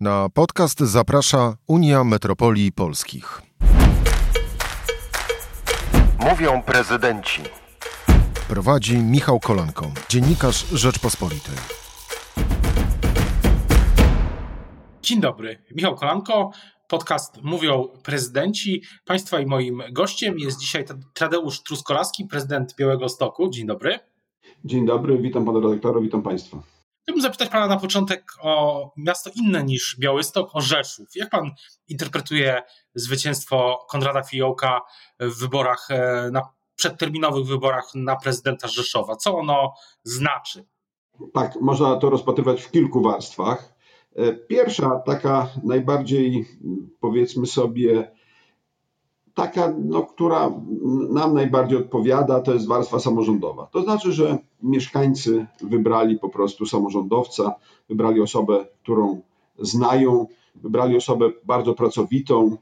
Na podcast zaprasza Unia Metropolii Polskich. Mówią prezydenci. Prowadzi Michał Kolanko, dziennikarz Rzeczpospolitej. Dzień dobry, Michał Kolanko, podcast Mówią Prezydenci. Państwa i moim gościem jest dzisiaj Tadeusz Truskolaski, prezydent Białego Stoku. Dzień dobry. Dzień dobry, witam pana redaktora, witam państwa. Chciałbym zapytać pana na początek o miasto inne niż Białystok, o Rzeszów. Jak pan interpretuje zwycięstwo Konrada Fiołka w wyborach, e, na przedterminowych wyborach na prezydenta Rzeszowa? Co ono znaczy? Tak, można to rozpatrywać w kilku warstwach. E, pierwsza, taka najbardziej, powiedzmy sobie, taka, no, która nam najbardziej odpowiada, to jest warstwa samorządowa. To znaczy, że mieszkańcy wybrali po prostu samorządowca, wybrali osobę, którą znają, wybrali osobę bardzo pracowitą,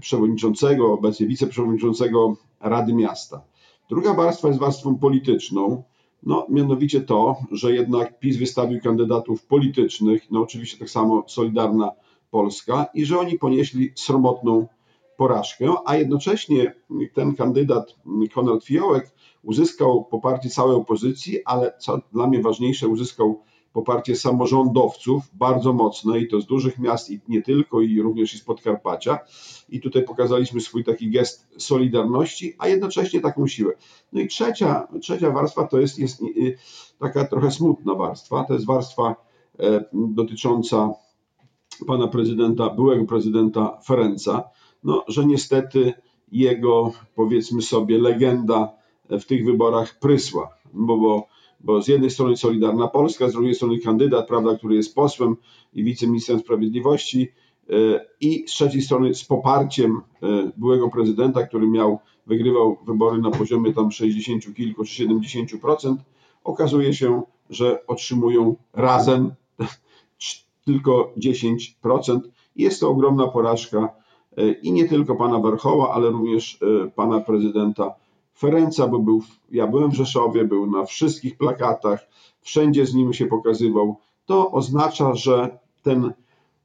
przewodniczącego, obecnie wiceprzewodniczącego Rady Miasta. Druga warstwa jest warstwą polityczną, no, mianowicie to, że jednak PiS wystawił kandydatów politycznych, no oczywiście tak samo Solidarna Polska, i że oni ponieśli sromotną porażkę, a jednocześnie ten kandydat Konrad Fiołek uzyskał poparcie całej opozycji, ale co dla mnie ważniejsze, uzyskał poparcie samorządowców bardzo mocne i to z dużych miast i nie tylko, i również i z Podkarpacia. I tutaj pokazaliśmy swój taki gest solidarności, a jednocześnie taką siłę. No i trzecia, trzecia warstwa to jest, jest y, taka trochę smutna warstwa, to jest warstwa e, dotycząca pana prezydenta, byłego prezydenta Ferenca, no, że niestety jego, powiedzmy sobie, legenda w tych wyborach prysła, bo, bo, bo z jednej strony Solidarna Polska, z drugiej strony kandydat, prawda, który jest posłem i wiceministrem sprawiedliwości, e, i z trzeciej strony z poparciem e, byłego prezydenta, który miał, wygrywał wybory na poziomie tam 60 kilku czy 70 procent, okazuje się, że otrzymują razem tylko 10 procent. Jest to ogromna porażka i nie tylko pana Warchoła, ale również e, pana prezydenta Ferenca, bo był, ja byłem w Rzeszowie, był na wszystkich plakatach, wszędzie z nim się pokazywał. To oznacza, że ten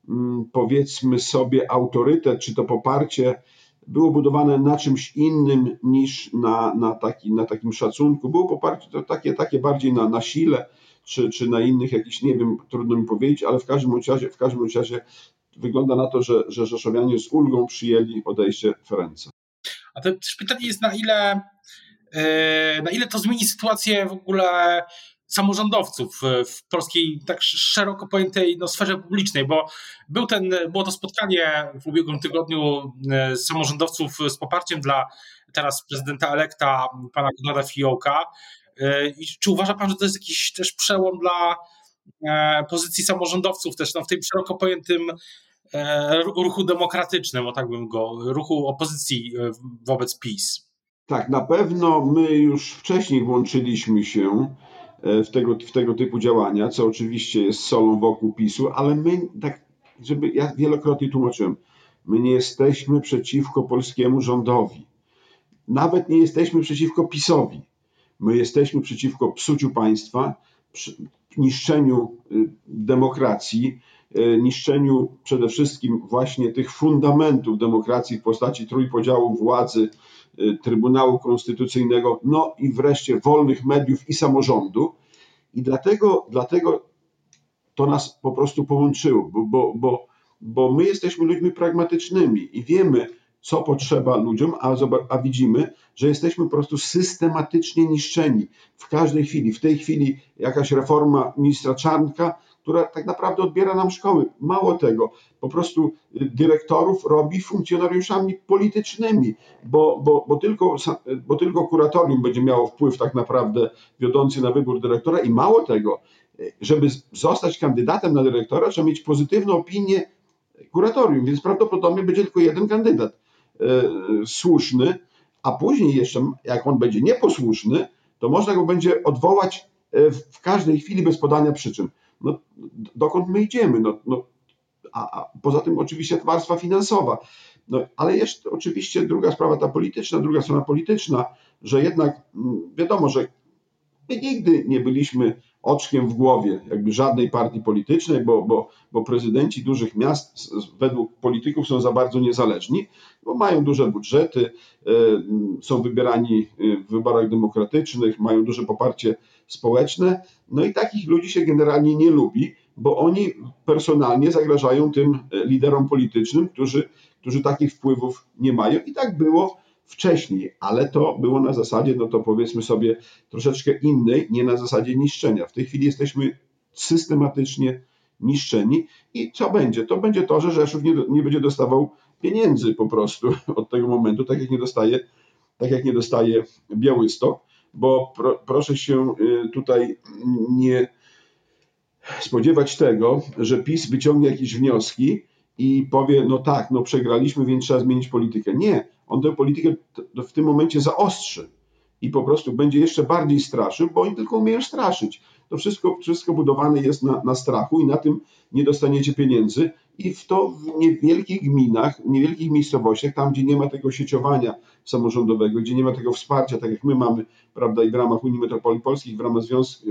mm, powiedzmy sobie autorytet, czy to poparcie było budowane na czymś innym niż na, na, taki, na takim szacunku. Było poparcie to takie, takie bardziej na, na sile, czy, czy na innych jakichś, nie wiem, trudno mi powiedzieć, ale w każdym razie, w każdym razie wygląda na to, że, że Rzeszowianie z ulgą przyjęli odejście Ferenca. A to też pytanie jest, na ile, e, na ile to zmieni sytuację w ogóle samorządowców w polskiej tak szeroko pojętej no, sferze publicznej, bo był ten, było to spotkanie w ubiegłym tygodniu e, samorządowców z poparciem dla teraz prezydenta elekta pana Konrada Fiołka. E, czy uważa pan, że to jest jakiś też przełom dla pozycji samorządowców też no, w tym szeroko pojętym e, ruchu demokratycznym, o tak bym go, ruchu opozycji e, wobec PiS. Tak, na pewno my już wcześniej włączyliśmy się w tego, w tego typu działania, co oczywiście jest solą wokół PiSu, ale my, tak, żeby ja wielokrotnie tłumaczyłem, my nie jesteśmy przeciwko polskiemu rządowi. Nawet nie jesteśmy przeciwko PiSowi. My jesteśmy przeciwko psuciu państwa, niszczeniu y, demokracji, y, niszczeniu przede wszystkim właśnie tych fundamentów demokracji w postaci trójpodziału władzy, y, Trybunału Konstytucyjnego, no i wreszcie wolnych mediów i samorządu. I dlatego, dlatego to nas po prostu połączyło, bo, bo, bo, bo my jesteśmy ludźmi pragmatycznymi i wiemy, co potrzeba ludziom, a, a widzimy, że jesteśmy po prostu systematycznie niszczeni w każdej chwili. W tej chwili jakaś reforma ministra Czarnka, która tak naprawdę odbiera nam szkoły. Mało tego, po prostu dyrektorów robi funkcjonariuszami politycznymi, bo, bo, bo, tylko, bo tylko kuratorium będzie miało wpływ tak naprawdę wiodący na wybór dyrektora i mało tego, żeby zostać kandydatem na dyrektora, trzeba mieć pozytywną opinię kuratorium, więc prawdopodobnie będzie tylko jeden kandydat. E, słuszny, a później jeszcze, jak on będzie nieposłuszny, to można go będzie odwołać e, w każdej chwili bez podania przyczyn. No, dokąd my idziemy? No, no, a, a poza tym oczywiście warstwa finansowa. No, ale jest oczywiście druga sprawa, ta polityczna, druga strona polityczna, że jednak mm, wiadomo, że my nigdy nie byliśmy oczkiem w głowie jakby żadnej partii politycznej, bo, bo, bo prezydenci dużych miast według polityków są za bardzo niezależni, bo mają duże budżety, e, są wybierani w wyborach demokratycznych, mają duże poparcie społeczne, no i takich ludzi się generalnie nie lubi, bo oni personalnie zagrażają tym liderom politycznym, którzy, którzy takich wpływów nie mają. I tak było wcześniej, ale to było na zasadzie, no to powiedzmy sobie, troszeczkę innej, nie na zasadzie niszczenia. W tej chwili jesteśmy systematycznie niszczeni i co będzie? To będzie to, że Rzeszów nie, nie będzie dostawał pieniędzy po prostu od tego momentu, tak jak nie dostaje, tak jak nie dostaje Białystok, bo pro, proszę się y, tutaj nie spodziewać tego, że PiS wyciągnie jakieś wnioski i powie, no tak, no przegraliśmy, więc trzeba zmienić politykę. Nie, on tę politykę w tym momencie zaostrzy i po prostu będzie jeszcze bardziej straszył, bo oni tylko umieją straszyć. To wszystko, wszystko budowane jest na, na strachu i na tym nie dostaniecie pieniędzy. I w to w niewielkich gminach, w niewielkich miejscowościach, tam gdzie nie ma tego sieciowania samorządowego, gdzie nie ma tego wsparcia, tak jak my mamy, prawda, i w ramach Unii Metropolii Polskich, w ramach Związku,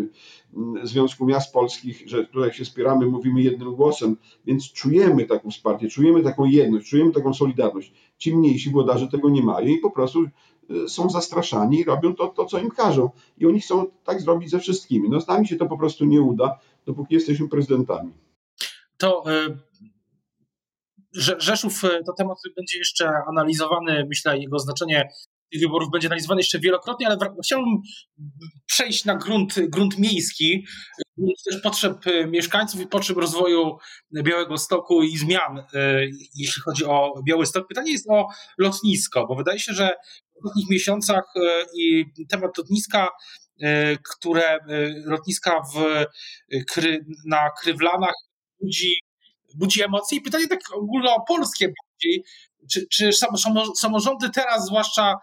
mm, Związku Miast Polskich, że tutaj się spieramy, mówimy jednym głosem, więc czujemy taką wsparcie, czujemy taką jedność, czujemy taką solidarność. Ci mniejsi włodarze tego nie mają i po prostu y, są zastraszani i robią to, to, co im każą. I oni chcą tak zrobić ze wszystkimi. No z nami się to po prostu nie uda, dopóki jesteśmy prezydentami. To y, Rzeszów e, to temat będzie jeszcze analizowany, myślę, jego znaczenie tych wyborów będzie analizowany jeszcze wielokrotnie, ale chciałbym przejść na grunt, grunt miejski, grunt też potrzeb e, mieszkańców i potrzeb rozwoju Białego Stoku i zmian, e, jeśli chodzi o Biały Stok. Pytanie jest o lotnisko, bo wydaje się, że w ostatnich miesiącach i temat lotniska które lotniska w, na Krywlanach budzi budzi emocje i pytanie tak ogólnopolskie bardziej, czy, czy samorządy teraz zwłaszcza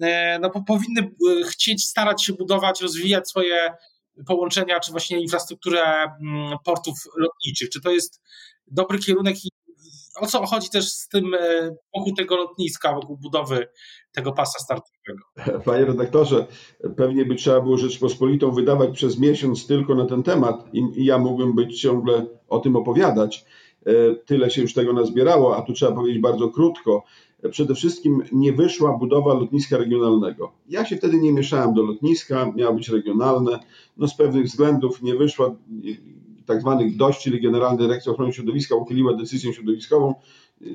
e, no, powinny e, chcieć starać się budować, rozwijać swoje połączenia, czy właśnie infrastrukturę mm, portów lotniczych? Czy to jest dobry kierunek i o co chodzi też z tym e, wokół tego lotniska, wokół budowy tego pasa startowego? Panie redaktorze, pewnie by trzeba było Rzeczpospolitą wydawać przez miesiąc tylko na ten temat i ja mógłbym być ciągle o tym opowiadać. E, tyle się już tego nazbierało, a tu trzeba powiedzieć bardzo krótko. Przede wszystkim nie wyszła budowa lotniska regionalnego. Ja się wtedy nie mieszałem do lotniska, miało być regionalne. No z pewnych względów nie wyszła, tak zwanych dość, czyli Generalna Dyrekcja Ochrony Środowiska uchyliła decyzję środowiskową.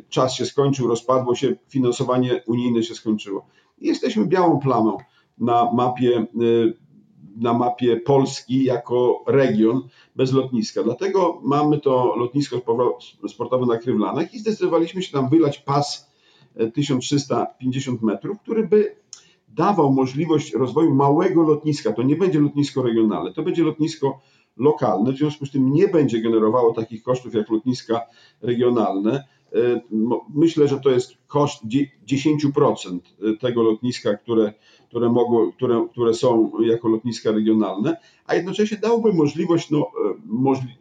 Czas się skończył, rozpadło się, finansowanie unijne się skończyło. Jesteśmy białą plamą na mapie e, na mapie Polski jako region bez lotniska. Dlatego mamy to lotnisko sportowe na Krywlanach i zdecydowaliśmy się tam wylać pas 1350 e, metrów, który by dawał możliwość rozwoju małego lotniska. To nie będzie lotnisko regionalne, to będzie lotnisko lokalne, w związku z tym nie będzie generowało takich kosztów jak lotniska regionalne. E, myślę, że to jest koszt 10% tego lotniska, które które, mogło, które, które są jako lotniska regionalne, a jednocześnie dałby możliwość no,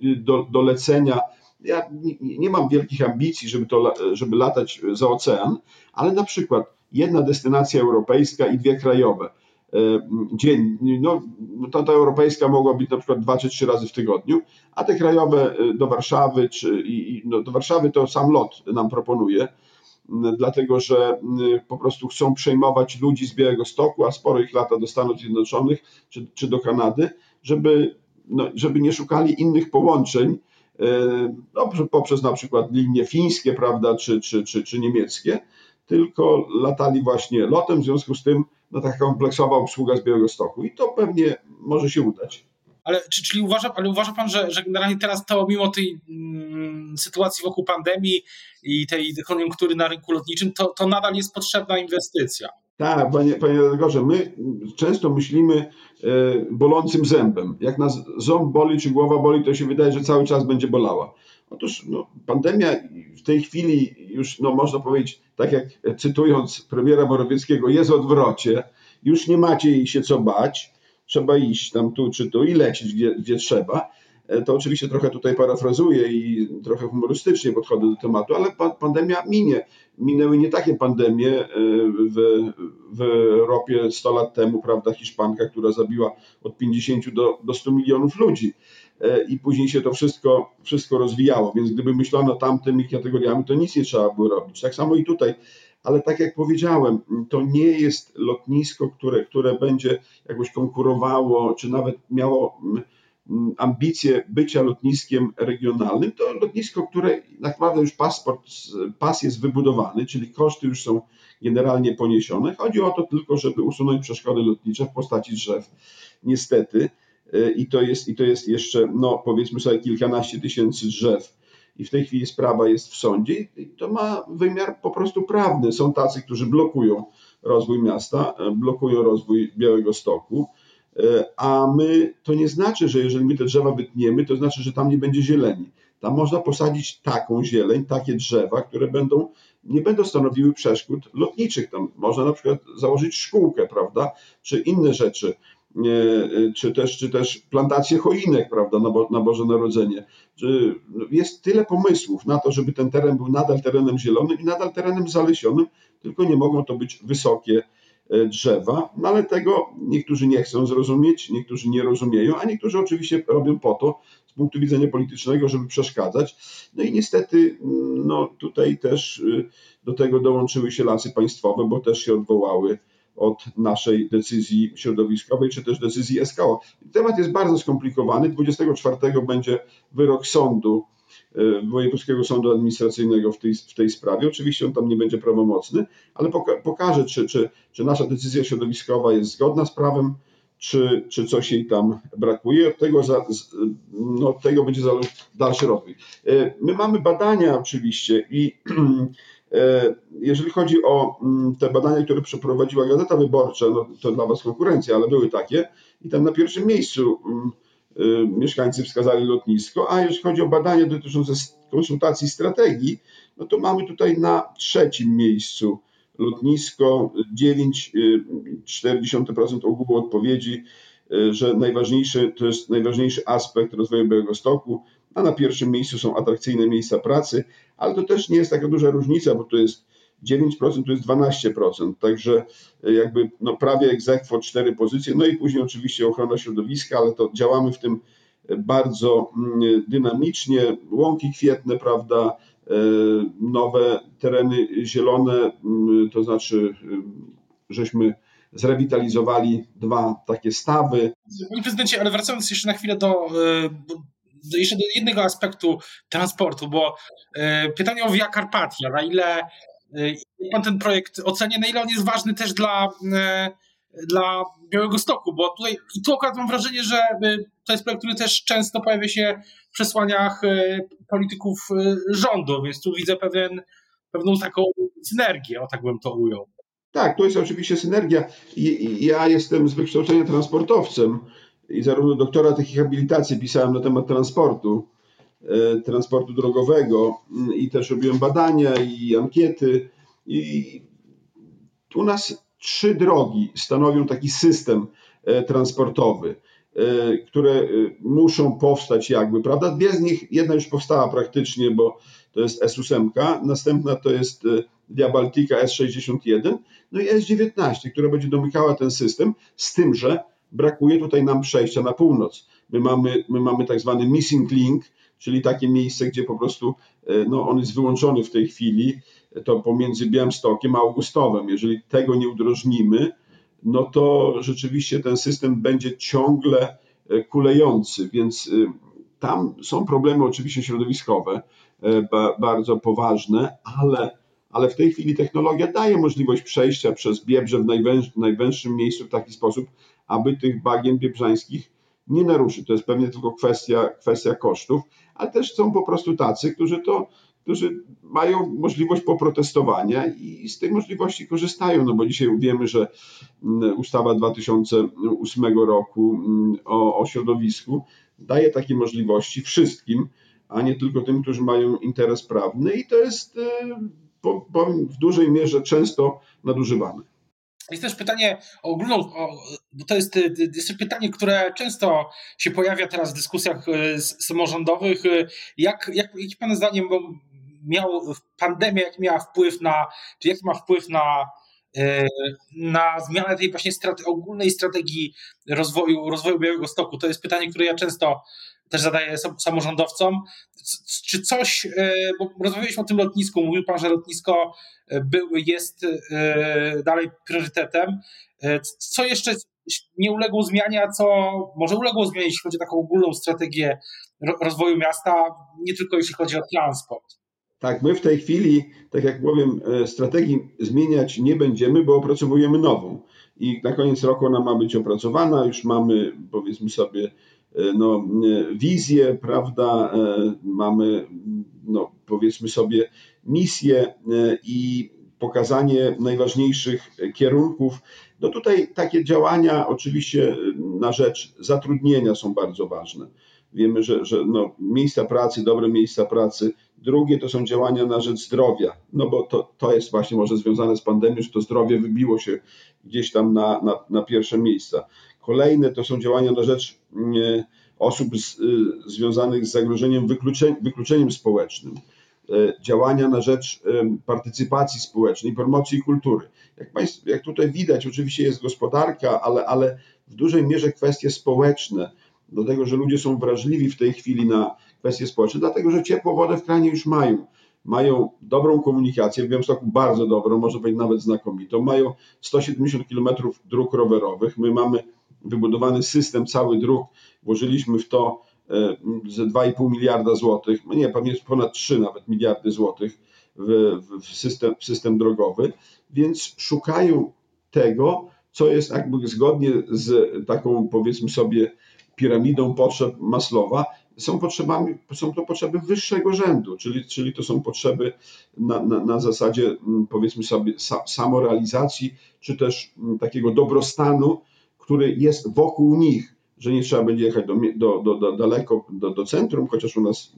e, do, do lecenia. Ja nie mam wielkich ambicji, żeby, to, żeby latać za ocean, ale na przykład jedna destynacja europejska i dwie krajowe e, dzień, no, ta, ta europejska mogła być na przykład dwa czy trzy razy w tygodniu, a te krajowe e, do Warszawy, czy i, no, do Warszawy to sam lot nam proponuje, dlatego że po prostu chcą przejmować ludzi z Białego Stoku, a sporo ich lata do Stanów Zjednoczonych czy, czy do Kanady, żeby, no, żeby nie szukali innych połączeń, e, no, poprzez na przykład linie fińskie, prawda, czy, czy, czy, czy niemieckie, tylko latali właśnie lotem, w związku z tym no, taka kompleksowa obsługa z Białego Stoku i to pewnie może się udać. Ale, czy, czyli uważa, ale uważa pan, że, że generalnie teraz to mimo tej mm, sytuacji wokół pandemii i tej koniunktury na rynku lotniczym, to, to nadal jest potrzebna inwestycja? Tak, panie, panie redaktorze, my często myślimy e, bolącym zębem. Jak nas ząb boli czy głowa boli, to się wydaje, że cały czas będzie bolała. Otóż no, pandemia w tej chwili już, no, można powiedzieć, tak jak cytując premiera Morawieckiego, jest odwrocie. Już nie macie jej się co bać trzeba iść tam tu czy tu i lecieć gdzie, gdzie trzeba. E, to oczywiście trochę tutaj parafrazuję i trochę humorystycznie podchodzę do tematu, ale pandemia minie. Minęły nie takie pandemie e, w, w Europie 100 lat temu, prawda, Hiszpanka, która zabiła od 50 do, do 100 milionów ludzi i później się to wszystko, wszystko rozwijało, więc gdyby myślano tamtymi kategoriami, to nic nie trzeba było robić. Tak samo i tutaj ale tak jak powiedziałem, to nie jest lotnisko, które, które będzie jakoś konkurowało, czy nawet miało Mm, ambicje bycia lotniskiem regionalnym, to lotnisko, które naprawdę już paszport, pas jest wybudowany, czyli koszty już są generalnie poniesione. Chodzi o to tylko, żeby usunąć przeszkody lotnicze w postaci drzew. Niestety, i to jest, i to jest jeszcze, no powiedzmy sobie, kilkanaście tysięcy drzew. I w tej chwili sprawa jest w sądzie i to ma wymiar po prostu prawny. Są tacy, którzy blokują rozwój miasta, blokują rozwój Białego Stoku E, a my, to nie znaczy, że jeżeli my te drzewa wytniemy, to znaczy, że tam nie będzie zieleni. Tam można posadzić taką zieleń, takie drzewa, które będą, nie będą stanowiły przeszkód lotniczych. Tam można na przykład założyć szkółkę, prawda, czy inne rzeczy, e, czy też, czy też plantację choinek, prawda, na, Bo, na Boże Narodzenie. Jest tyle pomysłów na to, żeby ten teren był nadal terenem zielonym i nadal terenem zalesionym, tylko nie mogą to być wysokie E, drzewa, no ale tego niektórzy nie chcą zrozumieć, niektórzy nie rozumieją, a niektórzy oczywiście robią po to z punktu widzenia politycznego, żeby przeszkadzać. No i niestety no tutaj też y, do tego dołączyły się lasy państwowe, bo też się odwołały od naszej decyzji środowiskowej, czy też decyzji SKO. Temat jest bardzo skomplikowany. 24 będzie wyrok sądu E, Wojewódzkiego Sądu Administracyjnego w tej, w tej sprawie. Oczywiście on tam nie będzie prawomocny, ale poka pokaże, czy, czy, czy nasza decyzja środowiskowa jest zgodna z prawem, czy, czy coś jej tam brakuje. Od tego, za, no, tego będzie zależał dalszy rozwój. E, my mamy badania oczywiście i e, jeżeli chodzi o mm, te badania, które przeprowadziła Gazeta Wyborcza, no, to dla Was konkurencja, ale były takie. I tam na pierwszym miejscu mm, Y, mieszkańcy wskazali lotnisko, a jeśli chodzi o badania dotyczące konsultacji strategii, no to mamy tutaj na trzecim miejscu lotnisko, 9,4% ogółu odpowiedzi, że najważniejszy, to jest najważniejszy aspekt rozwoju Białegostoku, a na pierwszym miejscu są atrakcyjne miejsca pracy, ale to też nie jest taka duża różnica, bo to jest 9% to jest 12%, także e, jakby no prawie egzekwo cztery pozycje, no i później oczywiście ochrona środowiska, ale to działamy w tym e, bardzo mm, dynamicznie, łąki kwietne, prawda, e, nowe tereny zielone, mm, to znaczy żeśmy zrewitalizowali dwa takie stawy. Panie prezydencie, ale wracając jeszcze na chwilę do, do jeszcze do jednego aspektu transportu, bo pytanie o Via Carpatia, na ile jak pan ten projekt ocenia, na ile on jest ważny też dla, e, dla Białego Stoku, bo tutaj i tu akurat mam wrażenie, że e, to jest projekt, który też często pojawia się w przesłaniach e, polityków rządu, więc tu widzę pewien, pewną taką synergię, o tak bym to ujął. Tak, to jest oczywiście synergia. Ja jestem z wykształcenia transportowcem i zarówno doktorat, jak i habilitację pisałem na temat transportu. E, transportu drogowego mm, i też robiłem badania i ankiety. I u nas trzy drogi stanowią taki system e, transportowy, e, które muszą powstać jakby, prawda? Dwie z nich, jedna już powstała praktycznie, bo to jest S8, następna to jest Via Baltica S61, no i S19, która będzie domykała ten system, z tym, że brakuje tutaj nam przejścia na północ. My mamy, my mamy tak zwany missing link, czyli takie miejsce, gdzie po prostu e, no, on jest wyłączony w tej chwili, to pomiędzy Białymstokiem a Augustowem. Jeżeli tego nie udrożnimy, no to rzeczywiście ten system będzie ciągle e, kulejący, więc e, tam są problemy oczywiście środowiskowe, bardzo poważne, ale, ale w tej chwili technologia daje możliwość przejścia przez Biebrze w najwęż, najwęższym miejscu w taki sposób, aby tych bagien biebrzańskich nie naruszy. To jest pewnie tylko kwestia, kwestia kosztów, ale też są po prostu tacy, którzy to którzy mają możliwość poprotestowania i z tej możliwości korzystają, no bo dzisiaj wiemy, że mm, ustawa 2008 roku mm, o, o środowisku daje takie możliwości wszystkim, a nie tylko tym, którzy mają interes prawny i to jest w dużej mierze często nadużywane. Jest też pytanie ogólną, bo to jest, jest pytanie, które często się pojawia teraz w dyskusjach samorządowych. Jak, jak, jaki Pana zdaniem miał pandemia, jaki miała wpływ na, czy jaki ma wpływ na, e, na zmianę tej właśnie strate, ogólnej strategii rozwoju, rozwoju Białego Stoku? To jest pytanie, które ja często też zadaję samorządowcom. Czy coś, e, bo rozmawialiśmy o tym lotnisku, mówił Pan, że lotnisko e, był, jest dalej priorytetem. Co jeszcze nie uległo zmianie, a co może uległo zmianie, jeśli chodzi o taką ogólną strategię rozwoju miasta, nie tylko jeśli chodzi o transport? Tak, my w tej chwili, tak jak powiem, e, strategii zmieniać nie będziemy, bo opracowujemy nową. I na koniec roku ona ma być opracowana, już mamy, powiedzmy sobie, e, no, e, wizję, prawda, mamy, no, powiedzmy sobie, misję i pokazanie najważniejszych kierunków. No tutaj takie działania oczywiście na rzecz zatrudnienia są bardzo ważne. Wiemy, że, że no, miejsca pracy, dobre miejsca pracy. Drugie to są działania na rzecz zdrowia, no bo to, to jest właśnie może związane z pandemią, że to zdrowie wybiło się gdzieś tam na, na, na pierwsze miejsca. Kolejne to są działania na rzecz nie, osób z, y, związanych z zagrożeniem wykluczeniem, wykluczeniem społecznym e, działania na rzecz partycypacji społecznej, promocji kultury. Jak, państw, jak tutaj widać, oczywiście jest gospodarka, ale, ale w dużej mierze kwestie społeczne, do tego, że ludzie są wrażliwi w tej chwili na kwestie społeczne, dlatego że ciepłą wodę w kranie już mają. Mają dobrą komunikację, w Białymstoku bardzo dobrą, może być nawet znakomitą. Mają 170 km dróg rowerowych. My mamy wybudowany system cały dróg. Włożyliśmy w to e, ze 2,5 miliarda złotych, nie, ponad 3 nawet miliardy złotych w, w, system, w system drogowy, więc szukają tego, co jest jakby zgodnie z taką, powiedzmy sobie, piramidą potrzeb Maslowa, są, potrzebami, są to potrzeby wyższego rzędu, czyli, czyli to są potrzeby na, na, na zasadzie mm, powiedzmy sobie samorealizacji, czy też mm, takiego dobrostanu, który jest wokół nich, że nie trzeba będzie jechać do, do, do, do daleko do, do centrum, chociaż u nas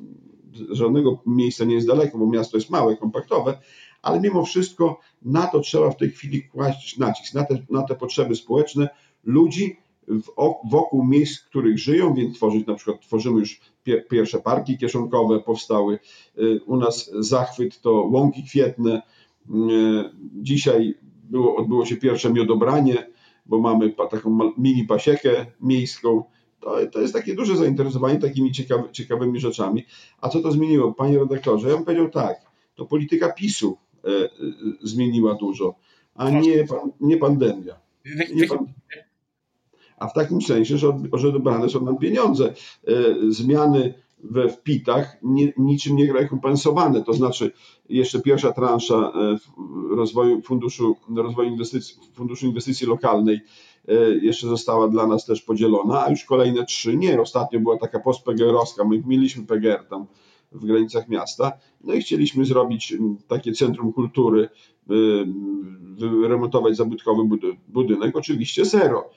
żadnego miejsca nie jest daleko, bo miasto jest małe, kompaktowe, ale mimo wszystko na to trzeba w tej chwili kłaść nacisk, na te, na te potrzeby społeczne ludzi, wokół miejsc, w których żyją, więc tworzyć na przykład tworzymy już pierwsze parki kieszonkowe powstały. Y, u nas zachwyt to łąki kwietne. Y, dzisiaj było, odbyło się pierwsze miodobranie, bo mamy taką mini pasiekę miejską. To, to jest takie duże zainteresowanie takimi ciekawy, ciekawymi rzeczami. A co to zmieniło? Panie redaktorze, ja bym powiedział tak, to polityka PiSu y, zmieniła dużo, a nie, nie pandemia. Nie pan a w takim sensie, że, że odebrane są nam pieniądze. E, zmiany we wpitach nie, niczym nie rekompensowane. To znaczy, jeszcze pierwsza transza e, rozwoju funduszu, rozwoju inwestycji, funduszu inwestycji lokalnej e, jeszcze została dla nas też podzielona, a już kolejne trzy nie. Ostatnio była taka postPGR-owska, my mieliśmy PGR tam w granicach miasta, no i chcieliśmy zrobić takie centrum kultury, remontować zabytkowy budynek, oczywiście zero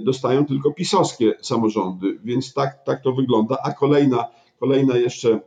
dostają tylko pisowskie samorządy, więc tak, tak to wygląda. A kolejna, kolejna jeszcze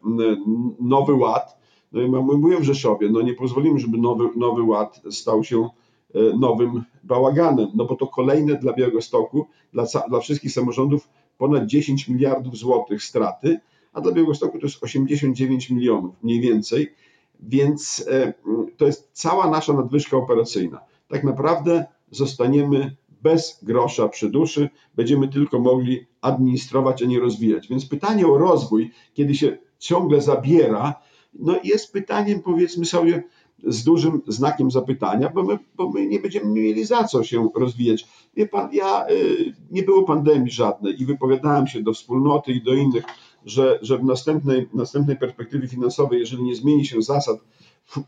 nowy ład, no i mówię w Rzeszowie, no nie pozwolimy, żeby nowy, nowy ład stał się e, nowym bałaganem, no bo to kolejne dla Białegostoku, dla, dla wszystkich samorządów ponad 10 miliardów złotych straty, a dla Białegostoku to jest 89 milionów mniej więcej, więc e, to jest cała nasza nadwyżka operacyjna. Tak naprawdę zostaniemy bez grosza przy duszy, będziemy tylko mogli administrować, a nie rozwijać. Więc pytanie o rozwój, kiedy się ciągle zabiera, no jest pytaniem, powiedzmy sobie, z dużym znakiem zapytania, bo my, bo my nie będziemy mieli za co się rozwijać. Wie pan, ja y, nie było pandemii żadnej i wypowiadałem się do wspólnoty i do innych, że, że w następnej, następnej perspektywie finansowej, jeżeli nie zmieni się zasad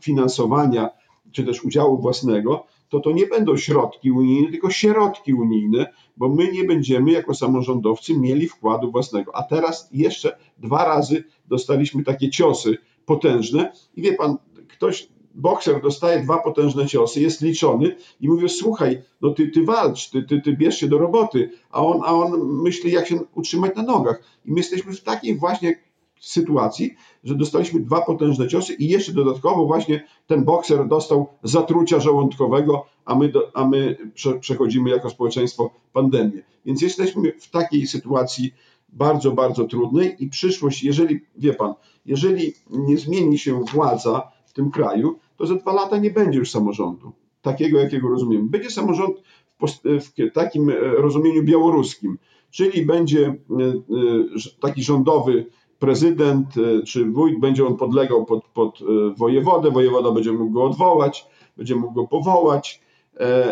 finansowania czy też udziału własnego, to to nie będą środki unijne, tylko środki unijne, bo my nie będziemy jako samorządowcy mieli wkładu własnego. A teraz jeszcze dwa razy dostaliśmy takie ciosy potężne i wie pan, ktoś, bokser dostaje dwa potężne ciosy, jest liczony i mówi, słuchaj, no ty, ty walcz, ty, ty, ty bierz się do roboty, a on, a on myśli, jak się utrzymać na nogach. I my jesteśmy w takiej właśnie sytuacji, że dostaliśmy dwa potężne ciosy i jeszcze dodatkowo właśnie ten bokser dostał zatrucia żołądkowego, a my, do, a my prze, przechodzimy jako społeczeństwo pandemię. Więc jesteśmy w takiej sytuacji bardzo, bardzo trudnej i przyszłość, jeżeli, wie pan, jeżeli nie zmieni się władza w tym kraju, to za dwa lata nie będzie już samorządu, takiego jakiego rozumiem. Będzie samorząd w, w takim e, rozumieniu białoruskim, czyli będzie e, e, taki rządowy prezydent czy wójt, będzie on podlegał pod, pod wojewodę, wojewoda będzie mógł go odwołać, będzie mógł go powołać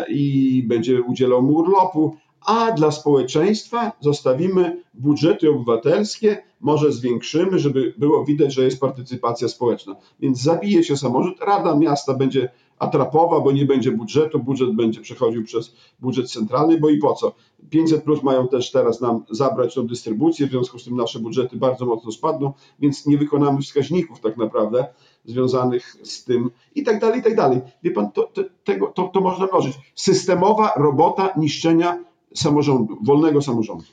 i będzie udzielał mu urlopu, a dla społeczeństwa zostawimy budżety obywatelskie, może zwiększymy, żeby było widać, że jest partycypacja społeczna. Więc zabije się samorząd, Rada Miasta będzie atrapowa, bo nie będzie budżetu, budżet będzie przechodził przez budżet centralny, bo i po co? 500 plus mają też teraz nam zabrać tą dystrybucję, w związku z tym nasze budżety bardzo mocno spadną, więc nie wykonamy wskaźników tak naprawdę związanych z tym i tak dalej, i tak dalej. Wie pan, to, to, tego, to, to można mnożyć. Systemowa robota niszczenia samorządu, wolnego samorządu.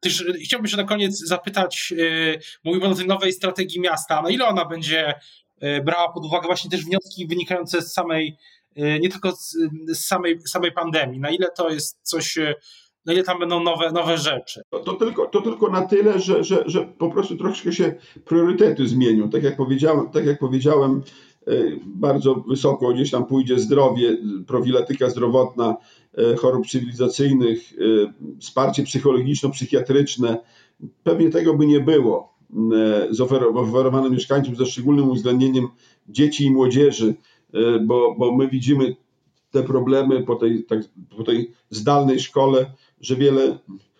Też chciałbym się na koniec zapytać, yy, Pan o tej nowej strategii miasta, na ile ona będzie brała pod uwagę właśnie też wnioski wynikające z samej, yy, nie tylko z, samej, samej pandemii, na ile to jest coś, na ile tam będą nowe, nowe rzeczy? To, to, tylko, to tylko na tyle, że, że, że po prostu troszkę się priorytety zmienią. Tak jak powiedziałem, tak jak powiedziałem bardzo wysoko gdzieś tam pójdzie zdrowie, profilatyka zdrowotna, E, chorób cywilizacyjnych, e, wsparcie psychologiczno-psychiatryczne. Pewnie tego by nie było e, zaoferowane mieszkańcom ze szczególnym uwzględnieniem dzieci i młodzieży, bo, bo my widzimy te problemy po tej, tak, po tej zdalnej szkole, że wiele,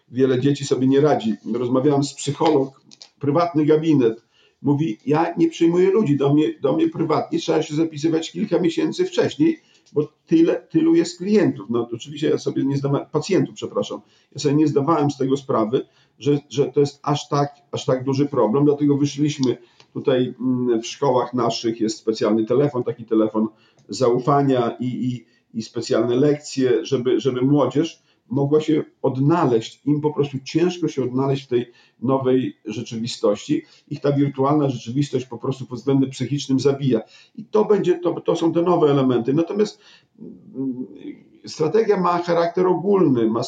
wiele dzieci sobie nie radzi. Rozmawiałem z psycholog, prywatny gabinet. Mówi, ja nie przyjmuję ludzi do mnie, do mnie prywatnie, trzeba się zapisywać kilka miesięcy wcześniej, bo tyle, tylu jest klientów. No oczywiście ja sobie nie zdawałem, pacjentów, przepraszam, ja sobie nie zdawałem z tego sprawy, że, że to jest aż tak, aż tak duży problem, dlatego wyszliśmy tutaj mm, w szkołach naszych, jest specjalny telefon, taki telefon zaufania i, i, i specjalne lekcje, żeby, żeby młodzież mogła się odnaleźć, im po prostu ciężko się odnaleźć w tej nowej rzeczywistości. Ich ta wirtualna rzeczywistość po prostu pod względem psychicznym zabija. I to będzie, to, to są te nowe elementy. Natomiast mm, strategia ma charakter ogólny, ma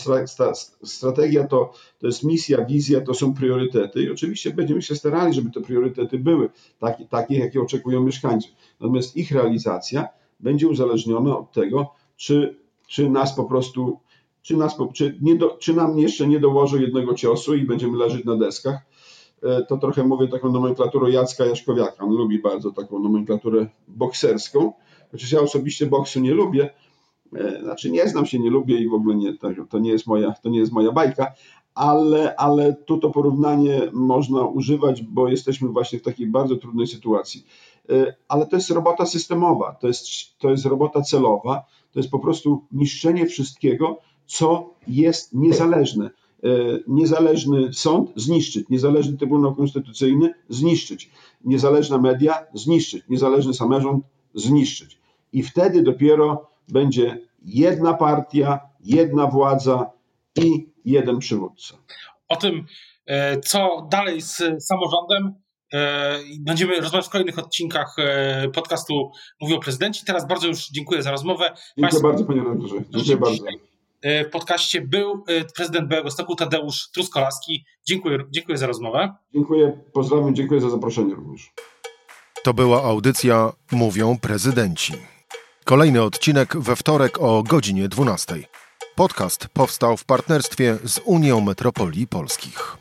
strategia to, to jest misja, wizja, to są priorytety i oczywiście będziemy się starali, żeby te priorytety były takie, takie jakie oczekują mieszkańcy. Natomiast ich realizacja będzie uzależniona od tego, czy, czy nas po prostu czy, nas, czy, nie do, czy nam jeszcze nie dołożą jednego ciosu i będziemy leżeć na deskach. E, to trochę mówię taką nomenklaturą Jacka Jaszkowiaka. On lubi bardzo taką nomenklaturę bokserską, chociaż ja osobiście boksu nie lubię. E, znaczy nie znam się, nie lubię i w ogóle nie, to, nie jest moja, to nie jest moja bajka, ale, ale tu to porównanie można używać, bo jesteśmy właśnie w takiej bardzo trudnej sytuacji. E, ale to jest robota systemowa, to jest, to jest robota celowa, to jest po prostu niszczenie wszystkiego, co jest niezależne. E, niezależny sąd zniszczyć, niezależny Trybunał Konstytucyjny zniszczyć, niezależna media zniszczyć, niezależny samorząd zniszczyć. I wtedy dopiero będzie jedna partia, jedna władza i jeden przywódca. O tym, e, co dalej z samorządem, e, będziemy rozmawiać w kolejnych odcinkach podcastu Mówił o prezydenci. Teraz bardzo już dziękuję za rozmowę. Dziękuję Państwu... bardzo, panie redaktorze. Dziękuję bardzo. E, w podcaście był e, prezydent Białegostoku Tadeusz Truskolaski. Dziękuję, dziękuję za rozmowę. Dziękuję, pozdrawiam, dziękuję za zaproszenie również. To była audycja Mówią Prezydenci. Kolejny odcinek we wtorek o godzinie 12. Podcast powstał w partnerstwie z Unią Metropolii Polskich.